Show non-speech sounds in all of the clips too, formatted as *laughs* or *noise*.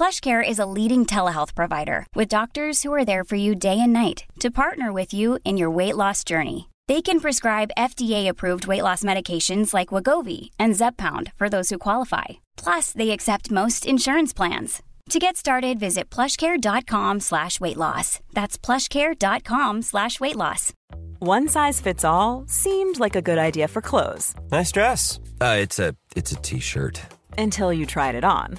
PlushCare is a leading telehealth provider with doctors who are there for you day and night to partner with you in your weight loss journey. They can prescribe FDA-approved weight loss medications like Wagovi and Zepbound for those who qualify. Plus, they accept most insurance plans. To get started, visit plushcare.com slash weight loss. That's plushcare.com slash weight loss. One size fits all seemed like a good idea for clothes Nice dress. Uh, it's a it's a t-shirt. until you tried it on.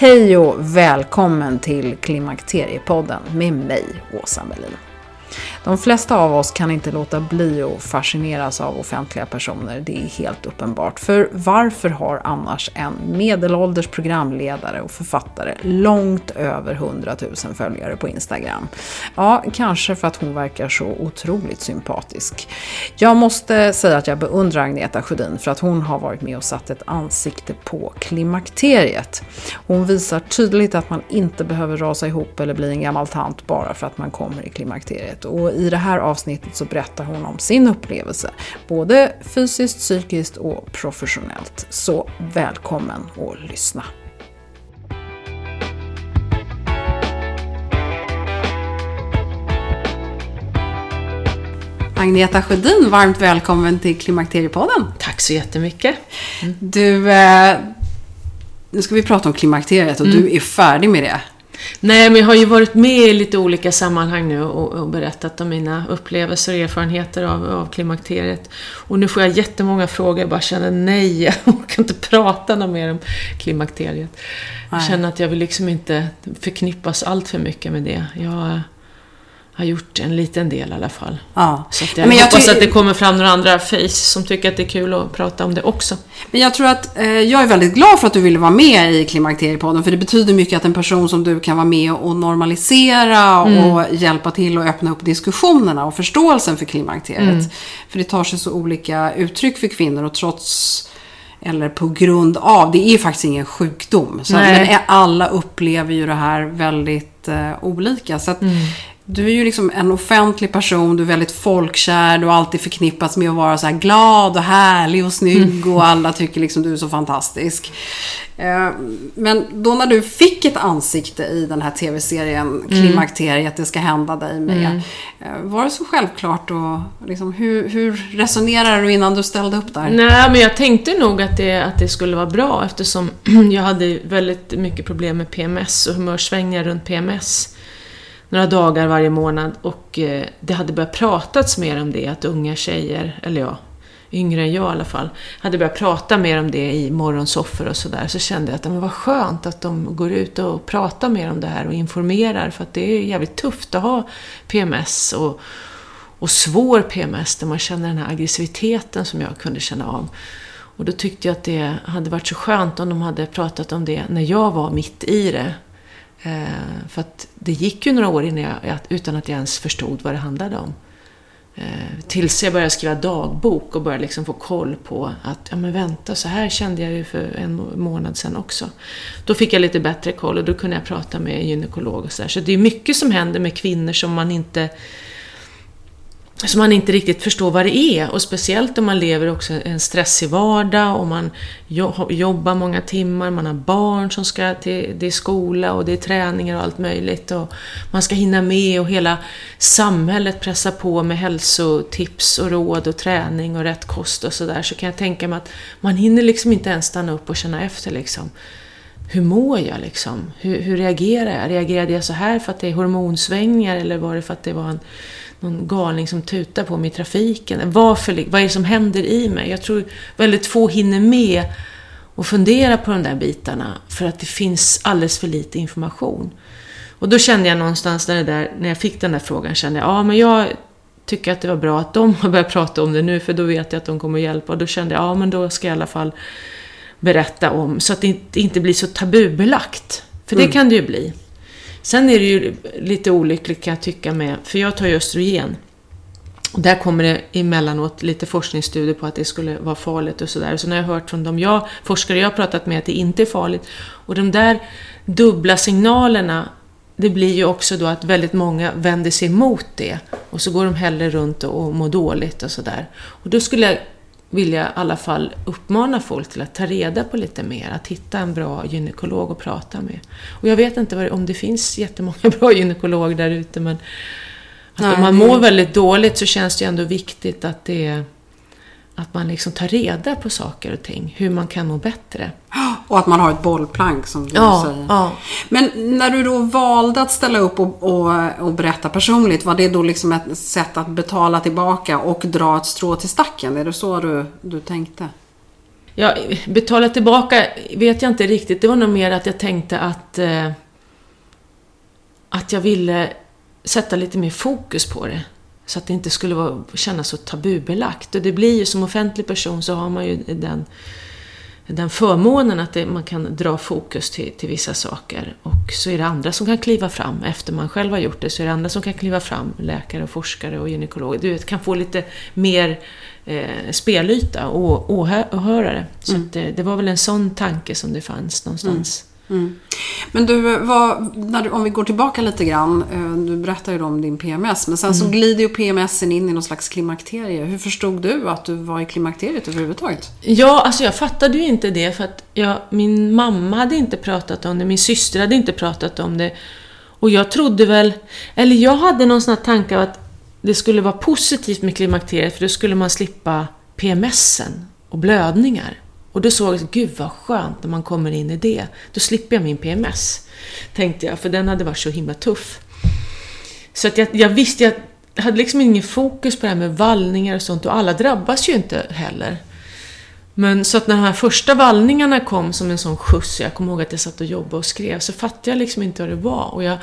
Hej och välkommen till Klimakteriepodden med mig, Åsa Melin. De flesta av oss kan inte låta bli att fascineras av offentliga personer, det är helt uppenbart. För varför har annars en medelålders programledare och författare långt över 100 000 följare på Instagram? Ja, kanske för att hon verkar så otroligt sympatisk. Jag måste säga att jag beundrar Agneta Sjödin för att hon har varit med och satt ett ansikte på klimakteriet. Hon visar tydligt att man inte behöver rasa ihop eller bli en gammal tant bara för att man kommer i klimakteriet. Och i det här avsnittet så berättar hon om sin upplevelse, både fysiskt, psykiskt och professionellt. Så välkommen att lyssna. Agneta Sjödin, varmt välkommen till Klimakteriepodden. Tack så jättemycket. Du, eh, nu ska vi prata om klimakteriet och du är färdig med det. Nej, men jag har ju varit med i lite olika sammanhang nu och, och berättat om mina upplevelser och erfarenheter av, av klimakteriet. Och nu får jag jättemånga frågor, jag bara känner nej, *laughs* jag kan inte prata något mer om klimakteriet. Jag Nej. känner att jag vill liksom inte förknippas allt för mycket med det. Jag har gjort en liten del i alla fall. Ja. Så att jag, Men jag hoppas att det kommer fram några andra face som tycker att det är kul att prata om det också. Men jag tror att eh, jag är väldigt glad för att du ville vara med i Klimakteriepodden. För det betyder mycket att en person som du kan vara med och normalisera och hjälpa till att öppna upp diskussionerna och förståelsen för klimakteriet. För det tar sig så olika uttryck för kvinnor och trots eller på grund av, det är faktiskt ingen sjukdom. Så, men alla upplever ju det här väldigt eh, olika. Så att, Du är ju liksom en offentlig person, du är väldigt folkkär, du har alltid förknippats med att vara så här glad och härlig och snygg och alla tycker liksom du är så fantastisk. Eh, Men då när du fick ett ansikte i den här tv-serien Klimakteriet, det ska hända dig med. eh, Var det så självklart och liksom, hur, hur resonerade du innan du ställde upp där? Nej, men jag tänkte nog att det, att det skulle vara bra eftersom *clears throat* jag hade väldigt mycket problem med PMS och humörsvängningar runt PMS. Några dagar varje månad och eh, det hade börjat pratats mer om det, att unga tjejer, eller ja, yngre än jag i alla fall, hade börjat prata mer om det i morgonsoffor och sådär. Så kände jag att men vad skönt att de går ut och pratar mer om det här och informerar för att det är jävligt tufft att ha PMS och, och svår PMS där man känner den här aggressiviteten som jag kunde känna av. Och då tyckte jag att det hade varit så skönt om de hade pratat om det när jag var mitt i det. Eh, för att det gick ju några år innan jag, utan att jag ens förstod vad det handlade om. Eh, tills jag började skriva dagbok och började liksom få koll på att, ja men vänta, så här kände jag ju för en månad sedan också. Då fick jag lite bättre koll och då kunde jag prata med en gynekolog och sådär. Så det är mycket som händer med kvinnor som man inte så man inte riktigt förstår vad det är. Och speciellt om man lever också en stressig vardag och man jobbar många timmar, man har barn som ska till, det är skola och det är träningar och allt möjligt. Och man ska hinna med och hela samhället pressar på med hälsotips och råd och träning och rätt kost och sådär. Så kan jag tänka mig att man hinner liksom inte ens stanna upp och känna efter liksom. Hur mår jag liksom? Hur, hur reagerar jag? Reagerade jag så här för att det är hormonsvängningar eller var det för att det var en någon galning som tutar på mig i trafiken. Varför, vad är det som händer i mig? Jag tror väldigt få hinner med och fundera på de där bitarna för att det finns alldeles för lite information. Och då kände jag någonstans när, det där, när jag fick den där frågan, kände jag, ja men jag tycker att det var bra att de har börjat prata om det nu, för då vet jag att de kommer att hjälpa. Och då kände jag, ja men då ska jag i alla fall berätta om, så att det inte blir så tabubelagt. För det mm. kan det ju bli. Sen är det ju lite olyckligt kan jag tycka med, för jag tar ju östrogen. Och där kommer det emellanåt lite forskningsstudier på att det skulle vara farligt och sådär. Så när jag har hört från de jag, forskare jag har pratat med att det inte är farligt. Och de där dubbla signalerna, det blir ju också då att väldigt många vänder sig emot det. Och så går de hellre runt och mår dåligt och sådär. Och då skulle jag vill jag i alla fall uppmana folk till att ta reda på lite mer, att hitta en bra gynekolog att prata med. Och jag vet inte om det finns jättemånga *laughs* bra gynekologer där ute, men att Nej, om man mår väldigt dåligt så känns det ändå viktigt att det är att man liksom tar reda på saker och ting, hur man kan må bättre. Och att man har ett bollplank som du ja, säger. Ja. Men när du då valde att ställa upp och, och, och, berätta personligt, var det då liksom ett sätt att betala tillbaka och dra ett strå till stacken? Är det så du, du tänkte? Ja, betala tillbaka vet jag inte riktigt. Det var nog mer att jag tänkte att, eh, att jag ville sätta lite mer fokus på det. Så att det inte skulle vara, kännas så tabubelagt. Och det blir ju som offentlig person så har man ju den, den förmånen att det, man kan dra fokus till, till vissa saker. Och så är det andra som kan kliva fram. Efter man själv har gjort det så är det andra som kan kliva fram. Läkare, och forskare och gynekologer. Du vet, kan få lite mer eh, spelyta och åhörare. Så mm. det, det, var väl en sån tanke som det fanns någonstans. Mm. Mm. Men du, vad, du, om vi går tillbaka lite grann. Eh, du berättade ju om din PMS. Men sen mm. så glider ju PMSen in i någon slags klimakterie. Hur förstod du att du var i klimakteriet överhuvudtaget? Ja, alltså jag fattade ju inte det. För att jag, min mamma hade inte pratat om det. Min syster hade inte pratat om det. Och jag trodde väl... Eller jag hade någon sån här tanke av att det skulle vara positivt med klimakteriet. För då skulle man slippa PMSen och blödningar. Och då såg jag, gud vad skönt när man kommer in i det. Då slipper jag min PMS. Tänkte jag, för den hade varit så himla tuff. Så att jag, jag visste, jag hade liksom ingen fokus på det här med vallningar och sånt och alla drabbas ju inte heller. Men så att när de här första vallningarna kom som en sån skjuts, jag kommer ihåg att jag satt och jobbade och skrev, så fattade jag liksom inte vad det var. Och jag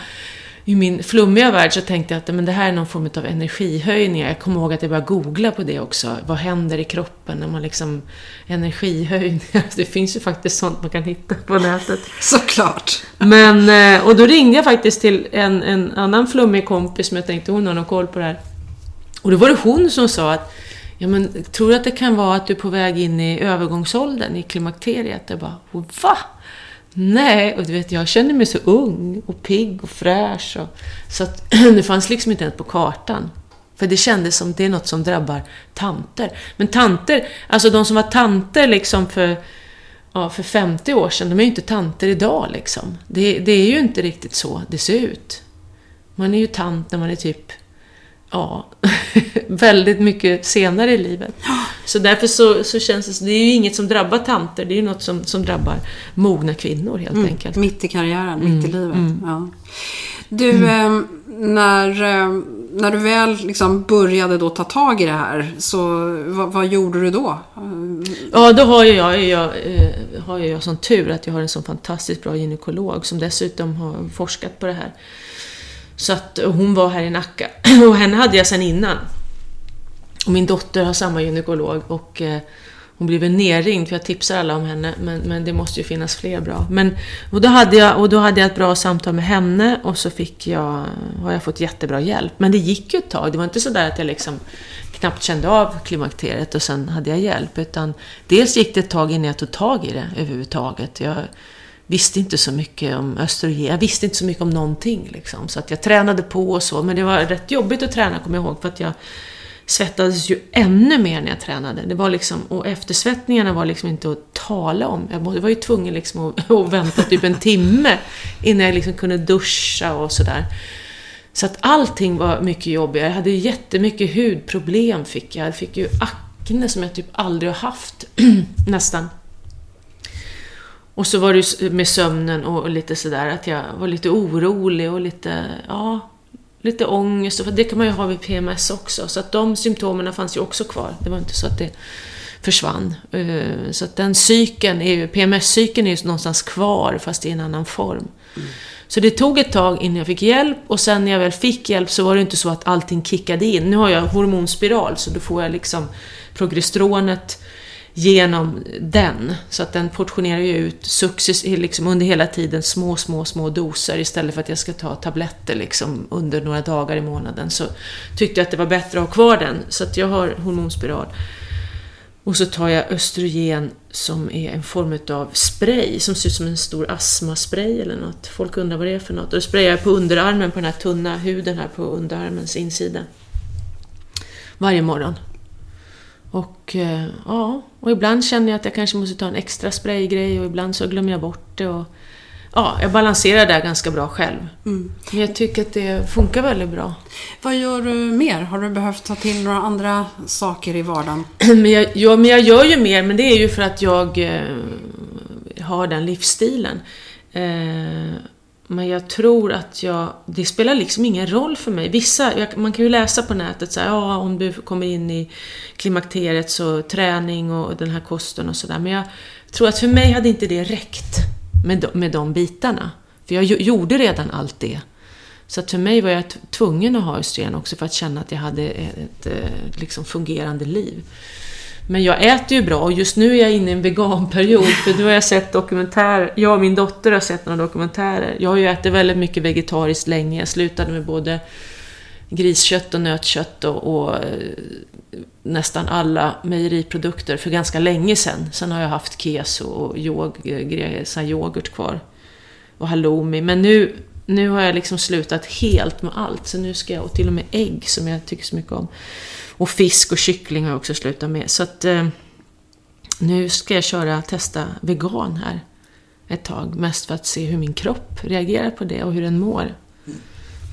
i min flummiga värld så tänkte jag att men det här är någon form av energihöjning. Jag kommer ihåg att jag började googla på det också. Vad händer i kroppen när man liksom... Energihöjningar. *laughs* Det finns ju faktiskt sånt man kan hitta på nätet. *laughs* Såklart! Men, eh, och då ringde jag faktiskt till en, en annan flummig kompis som jag tänkte hon har någon koll på det här. Och då var det hon som sa att Ja, men tror du att det kan vara att du är på väg in i övergångsåldern, i klimakteriet? Jag bara, va? Nej, och du vet, jag kände mig så ung och pigg och fräsch. Och, så att *clears throat* det fanns liksom inte ens på kartan. För det kändes som det är något som drabbar tanter. Men tanter, alltså de som var tanter liksom för, ja, för 50 år sedan, de är ju inte tanter idag liksom. Det, det är ju inte riktigt så det ser ut. Man är ju tant när man är typ ja, *laughs* väldigt mycket senare i livet. *gasps* Så därför så, så känns det, så, det är ju inget som drabbar tanter, det är ju något som, som drabbar mogna kvinnor helt mm, enkelt. Mitt i karriären, mm, mitt i livet. Mm. Ja. Du, eh, när, eh, när du väl liksom började då ta tag i det här, så vad, vad gjorde du då? Ja, då har ju jag, jag, eh, har jag sån tur att jag har en sån fantastiskt bra gynekolog som dessutom har forskat på det här. Så att hon var här i Nacka. *clears throat* Och henne hade jag sen innan. Och min dotter har samma gynekolog och eh, hon blev nerringd för jag tipsar alla om henne, men, men det måste ju finnas fler bra. Men, och, då hade jag, och då hade jag ett bra samtal med henne och så fick jag, har jag fått jättebra hjälp. Men det gick ju ett tag, det var inte sådär att jag liksom knappt kände av klimakteriet och sen hade jag hjälp. Utan dels gick det ett tag innan jag tog tag i det överhuvudtaget. Jag, visste inte så mycket om östrogen. Jag visste inte så mycket om någonting. Liksom. Så att jag tränade på och så. Men det var rätt jobbigt att träna, kommer jag ihåg. För att jag svettades ju ännu mer när jag tränade. Det var liksom, och eftersvettningarna var liksom inte att tala om. Jag var ju tvungen liksom att, *laughs* att vänta typ en timme innan jag liksom kunde duscha och sådär. Så att allting var mycket jobbigare. Jag hade jättemycket hudproblem fick jag. Jag fick ju akne som jag typ aldrig har haft, *clears throat* nästan. Och så var det med sömnen och lite sådär att jag var lite orolig och lite, ja, lite ångest. För det kan man ju ha vid PMS också. Så att de symptomen fanns ju också kvar. Det var inte så att det försvann. Eh, så att den cykeln, är ju, PMS-cykeln är ju någonstans kvar fast i en annan form. Mm. Så det tog ett tag innan jag fick hjälp och sen när jag väl fick hjälp så var det inte så att allting kickade in. Nu har jag hormonspiral så då får jag liksom progesteronet genom den. Så att den portionerar ju ut successivt, liksom under hela tiden, små, små, små doser istället för att jag ska ta tabletter liksom under några dagar i månaden. Så tyckte jag att det var bättre att ha kvar den, så att jag har hormonspiral. Och så tar jag östrogen som är en form av spray som ser ut som en stor astmaspray eller något. Folk undrar vad det är för något. Och då sprayar jag på underarmen, på den här tunna huden här på underarmens insida. Varje morgon. Och eh, ja, och ibland känner jag att jag kanske måste ta en extra spraygrej och ibland så glömmer jag bort det. Och, ja, jag balanserar där ganska bra själv. Mm. Men jag tycker att det funkar väldigt bra. Vad gör du mer? Har du behövt ta till några andra saker i vardagen? *clears throat* men jag, ja, men jag gör ju mer, men det är ju för att jag eh, har den livsstilen. Eh, men jag tror att jag, det spelar liksom ingen roll för mig. Vissa, jag, man kan ju läsa på nätet så här, ja om du kommer in i klimakteriet så träning och den här kosten och sådär. Men jag tror att för mig hade inte det räckt med de, med de bitarna. För jag gjorde redan allt det. Så att för mig var jag tvungen att ha östrogen också för att känna att jag hade ett ett liksom fungerande liv. Men jag äter ju bra och just nu är jag inne i en veganperiod för nu har jag sett dokumentärer. Jag och min dotter har sett några dokumentärer. Jag har ju ätit väldigt mycket vegetariskt länge. Jag slutade med både griskött och nötkött och, och eh, nästan alla mejeriprodukter för ganska länge sedan. Sen har jag haft keso och eh, yoghurt kvar. Och halloumi. Men nu, nu har jag liksom slutat helt med allt. Så nu ska jag, och till och med ägg som jag tycker så mycket om. Och fisk och kyckling har jag också slutat med. Så att eh, nu ska jag köra, testa vegan här ett tag. Mest för att se hur min kropp reagerar på det och hur den mår.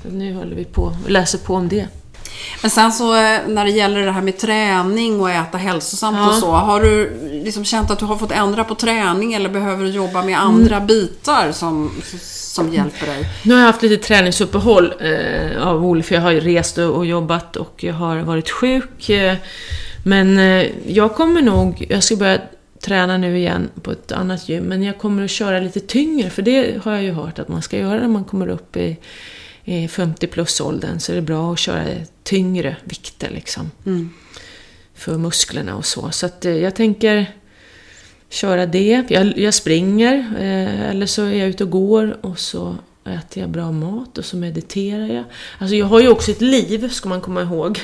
Så nu håller vi på och läser på om det. Men sen så eh, när det gäller det här med träning och äta hälsosamt ja. och så. Har du liksom känt att du har fått ändra på träning eller behöver du jobba med andra mm. bitar som, som hjälper dig? Nu har jag haft lite träningsuppehåll eh, av olika, för jag har ju rest och, och, jobbat och jag har varit sjuk. Eh, men eh, jag kommer nog, jag ska börja träna nu igen på ett annat gym, men jag kommer att köra lite tyngre, för det har jag ju hört att man ska göra när man kommer upp i, i 50 plus-åldern, så är det bra att köra tyngre vikter liksom. Mm. För musklerna och så. Så att eh, jag tänker köra det. Jag, jag springer, eh, eller så är jag ute och går och så äter jag bra mat och så mediterar jag. Alltså jag har ju också ett liv, ska man komma ihåg,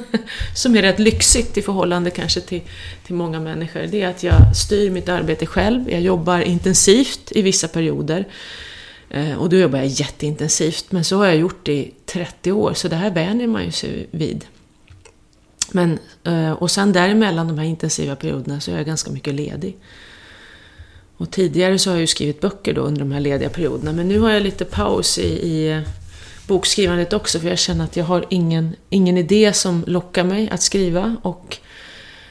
*laughs* som är rätt lyxigt i förhållande kanske till, till många människor. Det är att jag styr mitt arbete själv, jag jobbar intensivt i vissa perioder. Eh, och då jobbar jag jätteintensivt, men så har jag gjort det i 30 år, så det här vänjer man ju sig vid. Men, eh, och sen däremellan de här intensiva perioderna så är jag ganska mycket ledig. Och tidigare så har jag ju skrivit böcker då under de här lediga perioderna, men nu har jag lite paus i, i eh, bokskrivandet också, för jag känner att jag har ingen, ingen idé som lockar mig att skriva. Och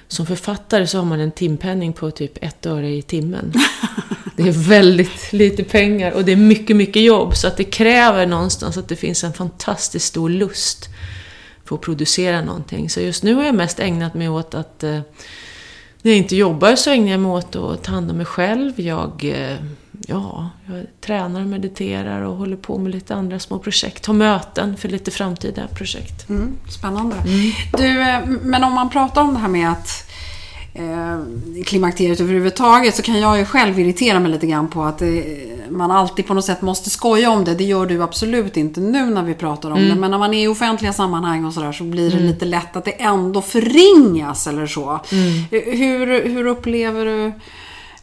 som författare så har man en timpenning på typ ett öre i timmen. *laughs* Det är väldigt lite pengar och det är mycket, mycket jobb. Så att det kräver någonstans att det finns en fantastiskt stor lust på att producera någonting. Så just nu har jag mest ägnat mig åt att eh, när jag inte jobbar så ägnar jag mig åt att ta hand om mig själv. Jag, eh, ja, jag tränar och mediterar och håller på med lite andra små projekt. Har möten för lite framtida projekt. Mm, spännande. Mm. Du, eh, men om man pratar om det här med att eh, klimakteriet överhuvudtaget så kan jag ju själv irritera mig lite grann på att det, man alltid på något sätt måste skoja om det. Det gör du absolut inte nu när vi pratar om mm. det. Men när man är i offentliga sammanhang och sådär så blir det mm. lite lätt att det ändå förringas eller så. Mm. Hur, hur upplever du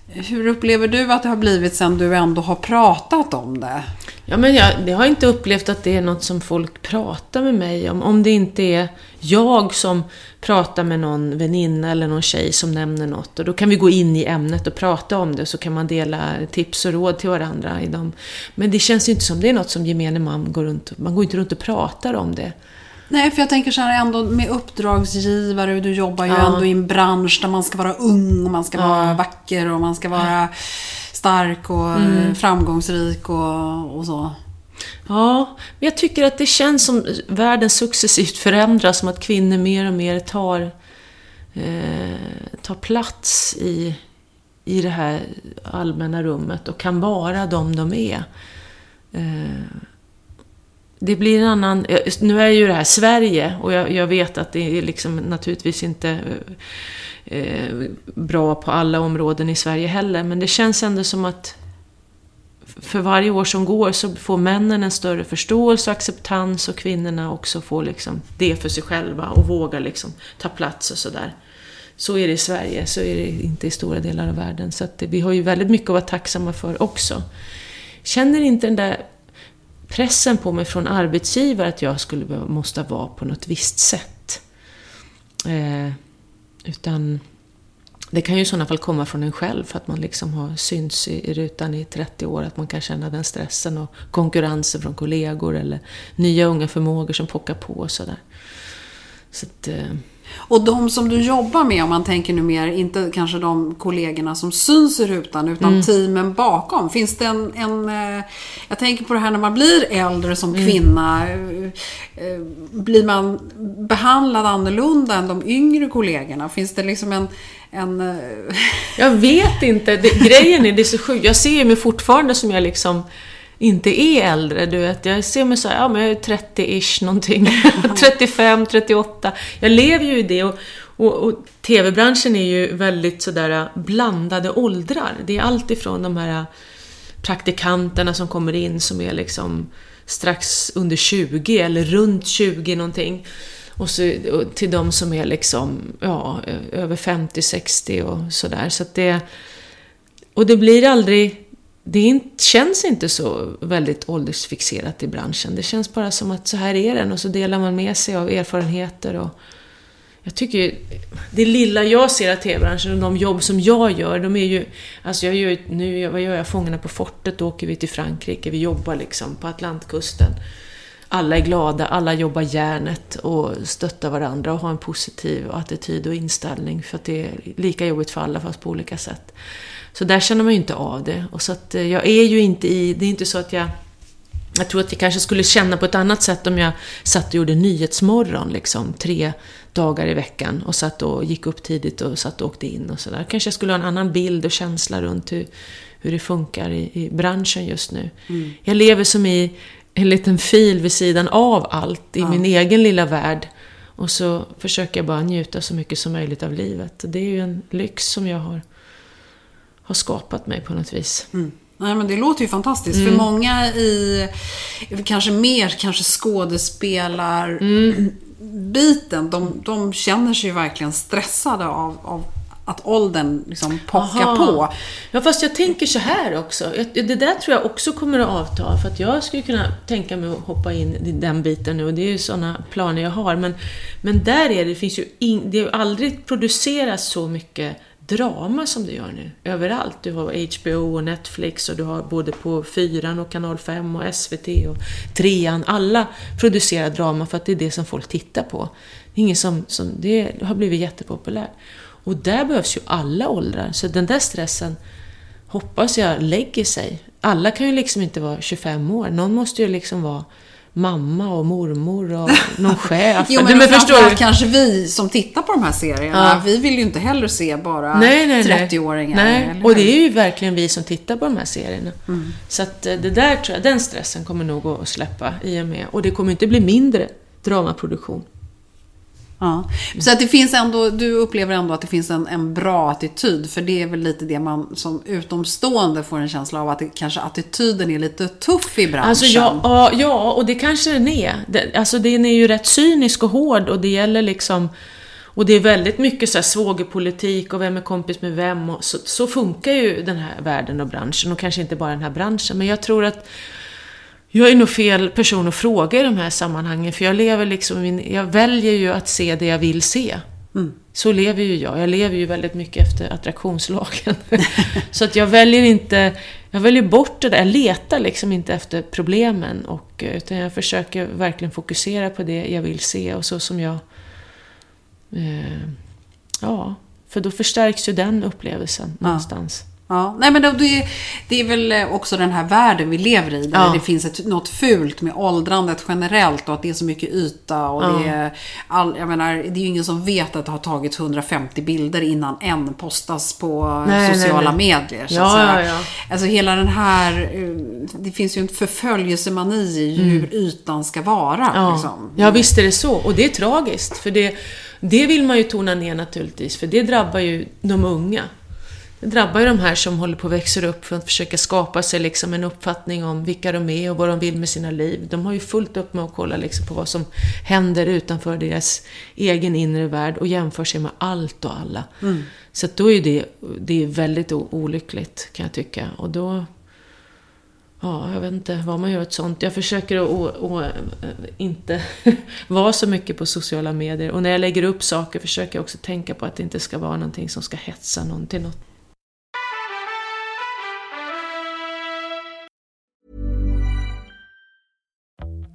hur upplever du att det har blivit sen du ändå har pratat om det? Ja, men jag, jag har inte upplevt att det är något som folk pratar med mig om. Om det inte är jag som pratar med någon väninna eller någon tjej som nämner något. Och då kan vi gå in i ämnet och prata om det, så kan man dela tips och råd till varandra i dem. Men det känns ju inte som det är något som gemene man går runt Man går inte runt och pratar om det. Nej, för jag tänker så här ändå med uppdragsgivare, du jobbar ju ja. ändå i en bransch där man ska vara ung och man ska ja. vara vacker och man ska vara stark och mm. framgångsrik och, och så. Ja, men jag tycker att det känns som världen successivt förändras, som att kvinnor mer och mer tar, eh, tar plats i, i det här allmänna rummet och kan vara de de är. Eh, det blir en annan... Nu är ju det här Sverige och jag, jag vet att det är liksom naturligtvis inte eh, bra på alla områden i Sverige heller, men det känns ändå som att för varje år som går så får männen en större förståelse och acceptans och kvinnorna också får liksom det för sig själva och vågar liksom ta plats och sådär. Så är det i Sverige, så är det inte i stora delar av världen. Så att vi har ju väldigt mycket att vara tacksamma för också. Känner inte den där pressen på mig från arbetsgivare att jag skulle måste vara på något visst sätt. Eh, utan det kan ju i sådana fall komma från en själv för att man liksom har synts i, rutan i 30 år. Att man kan känna den stressen och konkurrensen från kollegor eller nya unga förmågor som pockar på och sådär. Så att, eh, och de som du jobbar med, om man tänker nu mer, inte kanske de kollegorna som syns i rutan, utan mm. teamen bakom. Finns det en, en, eh, Jag tänker på det här när man blir äldre som mm. kvinna. Mm. Blir man behandlad annorlunda än de yngre kollegorna? Finns det liksom en... en *laughs* jag vet inte. Det, grejen är, det är så sjukt. Jag ser mig fortfarande som jag liksom inte är äldre. Du vet, jag ser mig så här, ja men jag är 30-ish någonting. *laughs* 35, 38. Jag lever ju i det och, och, och TV-branschen är ju väldigt sådär äh, blandade åldrar. Det är allt ifrån de här äh, praktikanterna som kommer in som är liksom strax under 20 eller runt 20 någonting. Och, så, och till de som är liksom, ja, över 50, 60 och sådär. Så att det... Och det blir aldrig det inte, känns inte så väldigt åldersfixerat i branschen. Det känns bara som att så här är den och så delar man med sig av erfarenheter och jag tycker det lilla jag ser av TV-branschen och de jobb som jag gör, de är ju... Alltså jag gör nu, vad gör jag? Fångarna på fortet, då åker vi till Frankrike, vi jobbar liksom på Atlantkusten. Alla är glada, alla jobbar järnet och stöttar varandra och har en positiv attityd och inställning för att det är lika jobbigt för alla fast på olika sätt. Så där känner man ju inte av det. Och så att eh, jag är ju inte i, det är inte så att jag jag tror att jag kanske skulle känna på ett annat sätt om jag satt och gjorde Nyhetsmorgon liksom, tre dagar i veckan och satt och gick upp tidigt och satt och åkte in och sådär. Kanske jag skulle ha en annan bild och känsla runt hur, hur det funkar i, i branschen just nu. Mm. Jag lever som i en liten fil vid sidan av allt, i ja. min egen lilla värld. Och så försöker jag bara njuta så mycket som möjligt av livet. Det är ju en lyx som jag har har skapat mig på något vis. Mm. Nej men det låter ju fantastiskt. Mm. För många i, kanske mer kanske skådespelar mm. biten, de, de känner sig ju verkligen stressade av, av att åldern liksom pockar Aha. på. Ja, fast jag tänker så här också. Det där tror jag också kommer att avta. För att jag skulle kunna tänka mig att hoppa in i den biten nu. Och det är ju sådana planer jag har. Men, men där är det, det finns ju in, det har aldrig producerats så mycket drama som det gör nu. Överallt. Du har HBO och Netflix och du har både på Fyran och Kanal 5 och SVT och Trean. Alla producerar drama för att det är det som folk tittar på. Det, är ingen som, som, det har blivit jättepopulärt. Och där behövs ju alla åldrar. Så den där stressen hoppas jag lägger sig. Alla kan ju liksom inte vara 25 år. Någon måste ju liksom vara mamma och mormor och någon chef. *laughs* jo, men, men förstår du? kanske vi som tittar på de här serierna, ja. vi vill ju inte heller se bara 30-åringar. Nej, nej. och det är ju verkligen vi som tittar på de här serierna. Mm. Så att eh, det där tror jag, den stressen kommer nog att släppa i och med. Och det kommer inte bli mindre dramaproduktion. Ja. Så att det finns ändå, du upplever ändå att det finns en, en bra attityd. För det är väl lite det man som utomstående får en känsla av. Att det, kanske attityden är lite tuff i branschen. Alltså ja, ja, och det kanske den är. Det, alltså den är ju rätt cynisk och hård och det gäller liksom och det är väldigt mycket så här svågerpolitik och vem är kompis med vem och så, så funkar ju den här världen och branschen och kanske inte bara den här branschen men jag tror att jag är nog fel person att fråga i de här sammanhangen, för jag lever liksom, min, jag väljer ju att se det jag vill se. Mm. Så lever ju jag. Jag lever ju väldigt mycket efter attraktionslagen. *laughs* så att jag väljer inte, jag väljer bort det där. Jag letar liksom inte efter problemen. Och, utan jag försöker verkligen fokusera på det jag vill se och så som jag... Eh, ja, för då förstärks ju den upplevelsen någonstans. Ja, nej men det, är, det är väl också den här världen vi lever i. Där Ja. det finns ett, något fult med åldrandet generellt och att det är så mycket yta. Och det, är all, jag menar, det är ju ingen som vet att det har tagits 150 bilder innan en postas på Nej, sociala nej, nej. medier. Så Ja, ja, ja. Alltså hela den här, eh, det finns ju en förföljelsemani i hur ytan ska vara. Ja. Liksom. ja, visst är det så. Och det är tragiskt. För det, det vill man ju tona ner naturligtvis, för det drabbar ju de unga. Det drabbar ju de här som håller på att växa upp för att försöka skapa sig liksom en uppfattning om vilka de är och vad de vill med sina liv. De har ju fullt upp med att kolla liksom på vad som händer utanför deras egen inre värld och jämför sig med allt och alla. Så att då är det, det är väldigt olyckligt kan jag tycka. Och då... Ja, jag vet inte vad man gör åt sånt. Jag försöker att äh, inte *laughs* vara så mycket på sociala medier. Och när jag lägger upp saker försöker jag också tänka på att det inte ska vara någonting som ska hetsa någon till något.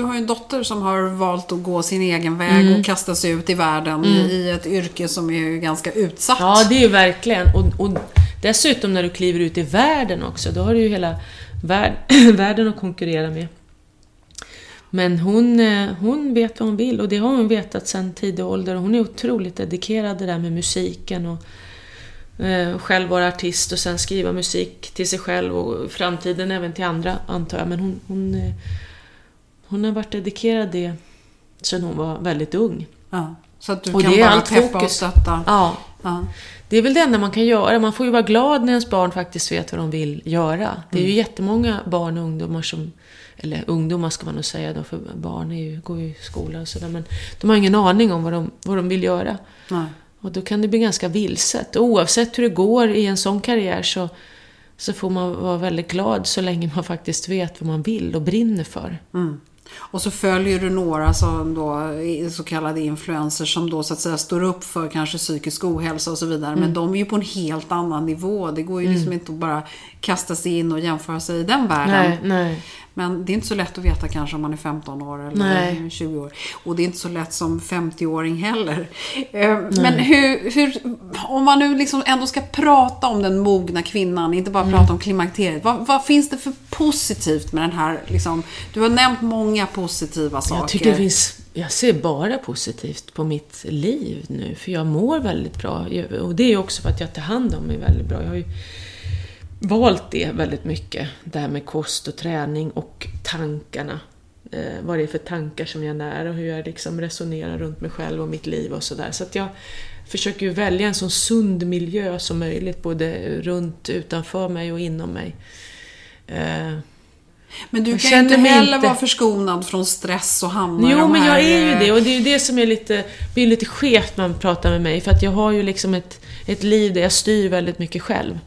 Du har ju en dotter som har valt att gå sin egen väg och kasta sig ut i världen i ett yrke som är ganska utsatt. Ja, det är ju verkligen. Och, och dessutom när du kliver ut i världen också, då har du ju hela värld, *clears throat* världen att konkurrera med. Men hon, eh, hon vet vad hon vill och det har hon vetat sedan tidig ålder. Hon är otroligt dedikerad det där med musiken och eh, själv vara artist och sen skriva musik till sig själv och framtiden även till andra antar jag. Men hon, hon, eh, hon har varit dedikerad det sedan hon var väldigt ung. Ja, så att du Och kan det är bara allt peppa och fokus. stötta. Ja, Ja. det är väl det enda man kan göra. Man får ju vara glad när ens barn faktiskt vet vad de vill göra. Det är ju jättemånga barn och ungdomar som... Eller ungdomar ska man nog säga då, för barn är ju, går ju i skola och sådär. Men de har ingen aning om vad de, vad de vill göra. Nej. Och då kan det bli ganska vilset. Och oavsett hur det går i en sån karriär så, så får man vara väldigt glad så länge man faktiskt vet vad man vill och brinner för. Och så följer du några som då, så kallade influencers som då så att säga står upp för kanske psykisk ohälsa och så vidare. Mm. Men de är ju på en helt annan nivå. Det går ju liksom inte att bara kasta sig in och jämföra sig i den världen. Nej, nej. Men det är inte så lätt att veta kanske om man är 15 år eller Nej. 20 år. Och det är inte så lätt som 50-åring heller. Eh, Men hur, hur, om man nu liksom ändå ska prata om den mogna kvinnan, inte bara Mm. prata om klimakteriet. Vad, vad finns det för positivt med den här, liksom, du har nämnt många positiva saker. Jag tycker det finns, jag ser bara positivt på mitt liv nu, för jag mår väldigt bra. Och det är också för att jag tar hand om mig väldigt bra. Jag har ju valt det väldigt mycket, det här med kost och träning och tankarna. Eh, vad det är för tankar som jag när och hur jag liksom resonerar runt mig själv och mitt liv och sådär. Så att jag försöker ju välja en så sund miljö som möjligt, både runt, utanför mig och inom mig. Eh, Men du Jag kan känner inte heller inte- vara förskonad från stress och hamna i Jo, de men jag är ju eh, det och det är ju det som är lite, blir lite skevt när man pratar med mig. För att jag har ju liksom ett, ett liv där jag styr väldigt mycket själv.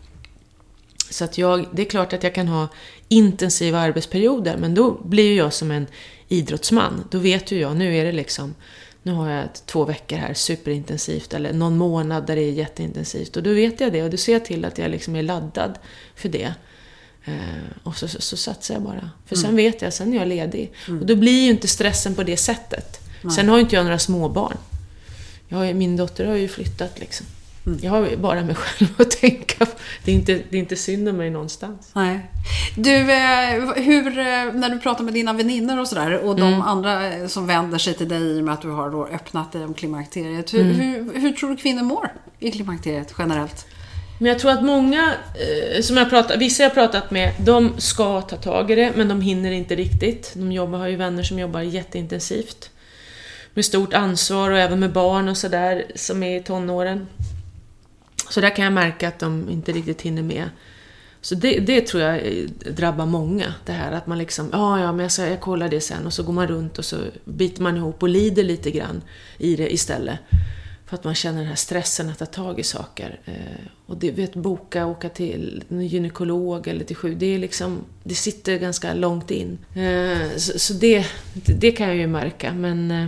Så att jag, det är klart att jag kan ha intensiva arbetsperioder, men då blir ju jag som en idrottsman. Då vet ju jag, nu är det liksom, nu har jag två veckor här superintensivt, eller någon månad där det är jätteintensivt. Och då vet jag det och då ser jag till att jag liksom är laddad för det. Eh, och så, så, så satsar jag bara. För sen vet jag, sen är jag ledig. Och då blir ju inte stressen på det sättet. Sen har ju inte jag några småbarn. Jag min dotter har ju flyttat liksom. Jag har bara mig själv att tänka på. Det är inte, det är inte synd om mig någonstans. Nej. Du, eh, hur, eh, när du pratar med dina vänner och sådär och Mm. de andra eh, som vänder sig till dig i och med att du har då öppnat dig om klimakteriet. Hur, Mm. hur, hur tror du kvinnor mår i klimakteriet generellt? Men jag tror att många, som jag pratat, vissa jag pratat med, de ska ta tag i det, men de hinner inte riktigt. De jobbar, har ju vänner som jobbar jätteintensivt. Med stort ansvar och även med barn och sådär, som är i tonåren. Så där kan jag märka att de inte riktigt hinner med. Så det, det tror jag drabbar många, det här att man liksom, ja, ja, men jag, ska, jag kollar det sen och så går man runt och så biter man ihop och lider lite grann i det istället. För att man känner den här stressen att ta tag i saker. Eh, och det, vet, boka, åka till en gynekolog eller till sjuk, det är liksom, det sitter ganska långt in. Eh, så så det, det kan jag ju märka, men eh,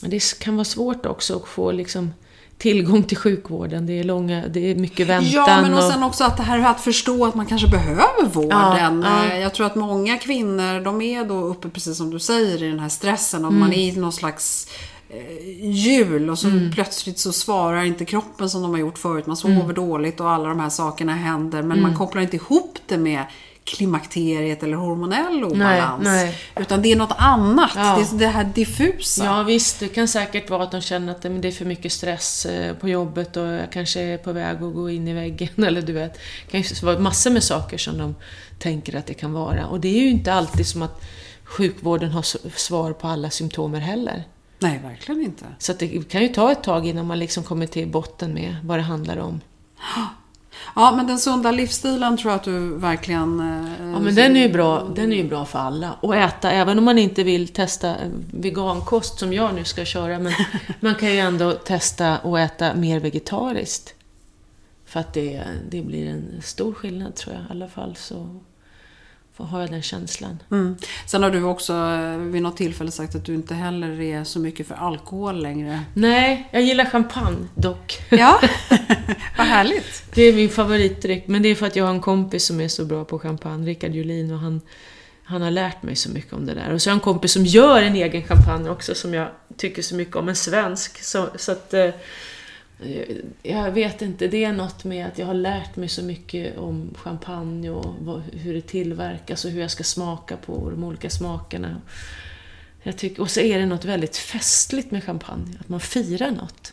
det kan vara svårt också att få liksom tillgång till sjukvården. Det är långa, det är mycket väntan. Ja, men och sen också att det här att förstå att man kanske behöver vården. Ja, ja. Eh, Jag tror att många kvinnor, de är då uppe, precis som du säger, i den här stressen och Mm. man är i någon slags eh, hjul och så Mm. plötsligt så svarar inte kroppen som de har gjort förut. Man sover Mm. dåligt och alla de här sakerna händer. Men man kopplar inte ihop det med klimakteriet eller hormonell obalans. nej. Utan det är något annat. Ja. Det är det här diffusa. Ja visst, det kan säkert vara att de känner att det är för mycket stress eh, på jobbet och jag kanske är på väg att gå in i väggen *laughs* eller du vet. Det kan ju vara massor med saker som de tänker att det kan vara. Och det är ju inte alltid som att sjukvården har svar på alla symptomer heller. Nej, verkligen inte. Så det kan ju ta ett tag innan man liksom kommer till botten med vad det handlar om. *gasps* *gasps* Ja, men den sunda livsstilen tror jag att du verkligen... eh, Ja men den är ju bra, den är bra för alla. Och äta, även om man inte vill testa eh, vegankost som jag nu ska köra, men *laughs* man kan ju ändå testa att äta mer vegetariskt. För att det, det blir en stor skillnad tror jag i alla fall. Så har jag den känslan. Mm. Sen har du också eh, vid något tillfälle sagt att du inte heller är så mycket för alkohol längre. Nej, jag gillar champagne dock. Ja, *laughs* vad härligt. Det är min favoritdryck, men det är för att jag har en kompis som är så bra på champagne, Rickard Julin, och han, han har lärt mig så mycket om det där. Och så har jag en kompis som gör en egen champagne också, som jag tycker så mycket om, en svensk. Så, så att... Jag vet inte, det är något med att jag har lärt mig så mycket om champagne och hur det tillverkas och hur jag ska smaka på de olika smakerna. Jag tycker, och så är det något väldigt festligt med champagne, att man firar något.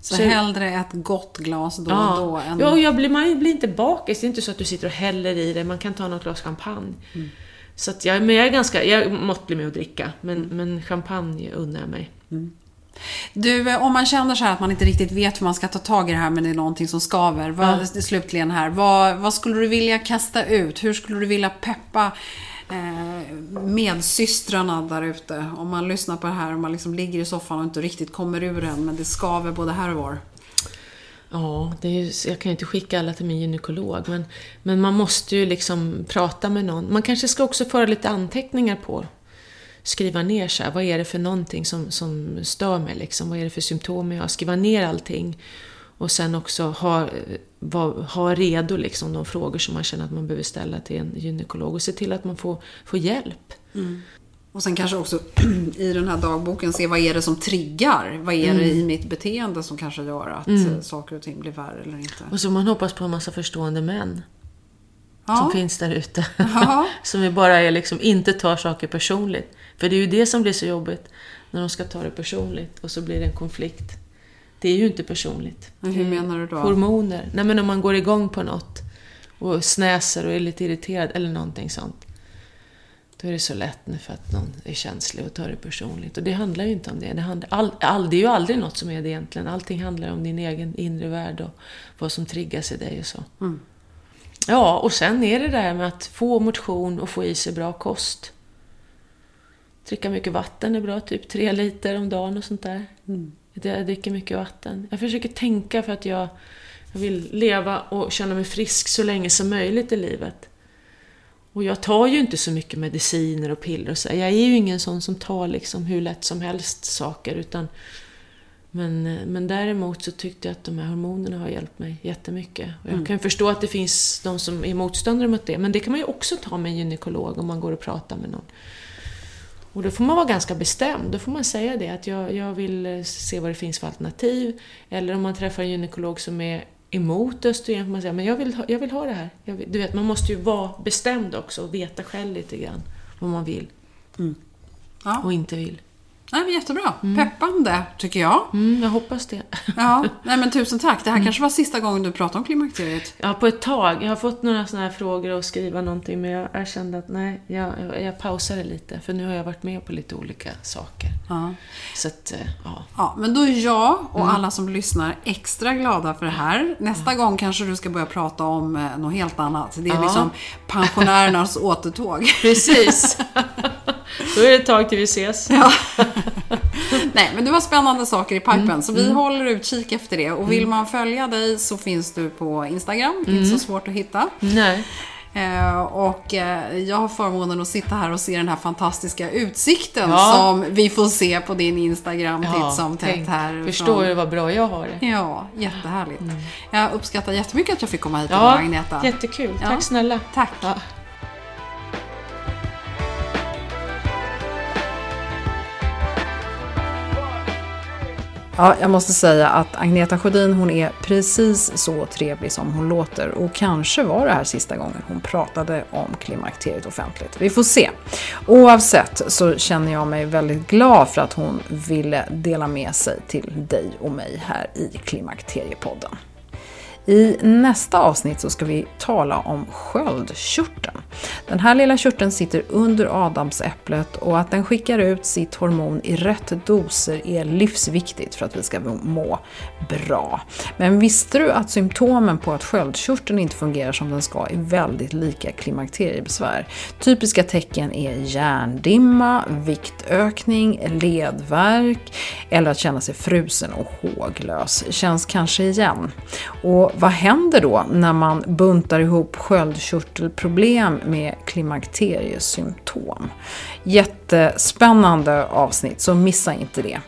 Så, Så- hellre ett gott glas då och då än... Ja, och jag blir, man blir inte bakis. Det är inte så att du sitter och häller i det. Man kan ta något glas champagne. Mm. Så jag, men jag är ganska jag är måttlig med att dricka. Men, men champagne unnar jag mig. Du, eh, om man känner så här att man inte riktigt vet hur man ska ta tag i det här men det är någonting som skaver. Vad, Slutligen här, vad, vad skulle du vilja kasta ut? Hur skulle du vilja peppa eh, medsystrarna där ute? Om man lyssnar på det här och man liksom ligger i soffan och inte riktigt kommer ur den men det skaver både här och var. Ja, det är jag kan ju inte skicka alla till min gynekolog, men, men man måste ju liksom prata med någon. Man kanske ska också föra lite anteckningar på, skriva ner så här, vad är det för någonting som, som stör mig liksom, vad är det för symptom jag har, skriva ner allting. Och sen också ha, var, ha redo liksom de frågor som man känner att man behöver ställa till en gynekolog och se till att man får, får hjälp. Mm. Och sen kanske också *clears throat* i den här dagboken se vad är det som triggar? Vad är det i Mm. mitt beteende som kanske gör att eh, saker och ting blir värre eller inte? Och så man hoppas på en massa förstående män Ja. som finns där ute. Ja. *laughs* som ju bara är liksom, inte tar saker personligt. För det är ju det som blir så jobbigt, när de ska ta det personligt och så blir det en konflikt. Det är ju inte personligt. Men hur menar du då? Hormoner. Nej men om man går igång på något och snäser och är lite irriterad eller någonting sånt. Då är det så lätt nu för att någon är känslig och tar det personligt. Och det handlar ju inte om det. Det, handlar, all, all, det är ju aldrig något som är det egentligen. Allting handlar om din egen inre värld och vad som triggas i dig och så. Mm. Ja, och sen är det där med att få motion och få i sig bra kost. Dricka mycket vatten är bra, typ tre liter om dagen och sånt där. Jag dricker mycket vatten. Jag försöker tänka för att jag, jag vill leva och känna mig frisk så länge som möjligt i livet. Och jag tar ju inte så mycket mediciner och piller och så. Jag är ju ingen sån som tar liksom hur lätt som helst saker utan men, men däremot så tyckte jag att de här hormonerna har hjälpt mig jättemycket. Och jag kan förstå att det finns de som är motståndare mot det, men det kan man ju också ta med en gynekolog om man går och pratar med någon. Och då får man vara ganska bestämd. Då får man säga det, att jag, jag vill eh, se vad det finns för alternativ. Eller om man träffar en gynekolog som är emot östrogen, får man säga men jag vill ha, jag vill ha det här. Vill, du vet, man måste ju vara bestämd också och veta själv lite grann vad man vill Ja. och inte vill. Nej, men jättebra. Peppande, tycker jag. Mm, jag hoppas det. Ja, *laughs* nej men tusen tack. Det Mm. här kanske var sista gången du pratade om klimakteriet. Ja, på ett tag. Jag har fått några sådana här frågor och skriva någonting men jag, jag kände att nej, jag, jag, jag pausar det lite för nu har jag varit med på lite olika saker. Ja. Så att, eh, ja. Ja, men då är jag och Mm. alla som lyssnar extra glada för det här. Nästa gång kanske du ska börja prata om eh, något helt annat. Det är Ja. liksom pensionärernas *laughs* återtåg. Precis! *laughs* Då är det ett tag till vi ses. Ja. *laughs* Nej, men det var spännande saker i pipen, Mm. så vi håller utkik efter det. Och vill man följa dig så finns du på Instagram, inte så svårt att hitta. Nej. Eh, och eh, jag har förmånen att sitta här och se den här fantastiska utsikten Ja. som vi får se på din Instagram titt som tätt här. Förstår du vad bra jag har det? Ja, jättehärligt. Jag uppskattar jättemycket att jag fick komma hit Ja, Agneta. jättekul. Ja. Tack snälla. Tack. Ja. Jag måste säga att Agneta Sjödin hon är precis så trevlig som hon låter och kanske var det här sista gången hon pratade om klimakteriet offentligt. Vi får se. Oavsett så känner jag mig väldigt glad för att hon ville dela med sig till dig och mig här i Klimakteriepodden. I nästa avsnitt så ska vi tala om sköldkörteln. Den här lilla körteln sitter under adamsäpplet och att den skickar ut sitt hormon i rätt doser är livsviktigt för att vi ska må bra. Men visste du att symptomen på att sköldkörteln inte fungerar som den ska är väldigt lika klimakteriebesvär? Typiska tecken är hjärndimma, viktökning, ledvärk eller att känna sig frusen och håglös. Känns kanske igen. Och vad händer då när man buntar ihop sköldkörtelproblem med klimakteriesymptom? Jättespännande avsnitt, så missa inte det.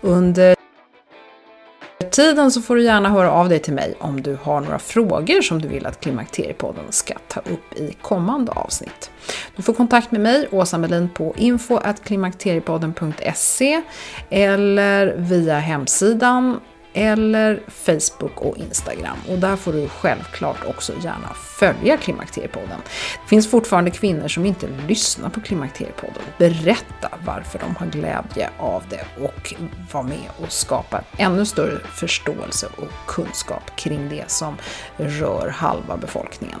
Under tiden så får du gärna höra av dig till mig om du har några frågor som du vill att Klimakteriepodden ska ta upp i kommande avsnitt. Du får kontakt med mig, Åsa Melin, på info.klimakteriepodden.se eller via hemsidan eller Facebook och Instagram. Och där får du självklart också gärna följa Klimakteriepodden. Det finns fortfarande kvinnor som inte lyssnar på Klimakteriepodden. Berätta varför de har glädje av det och var med och skapa ännu större förståelse och kunskap kring det som rör halva befolkningen.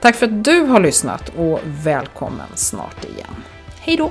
Tack för att du har lyssnat och välkommen snart igen. Hej då!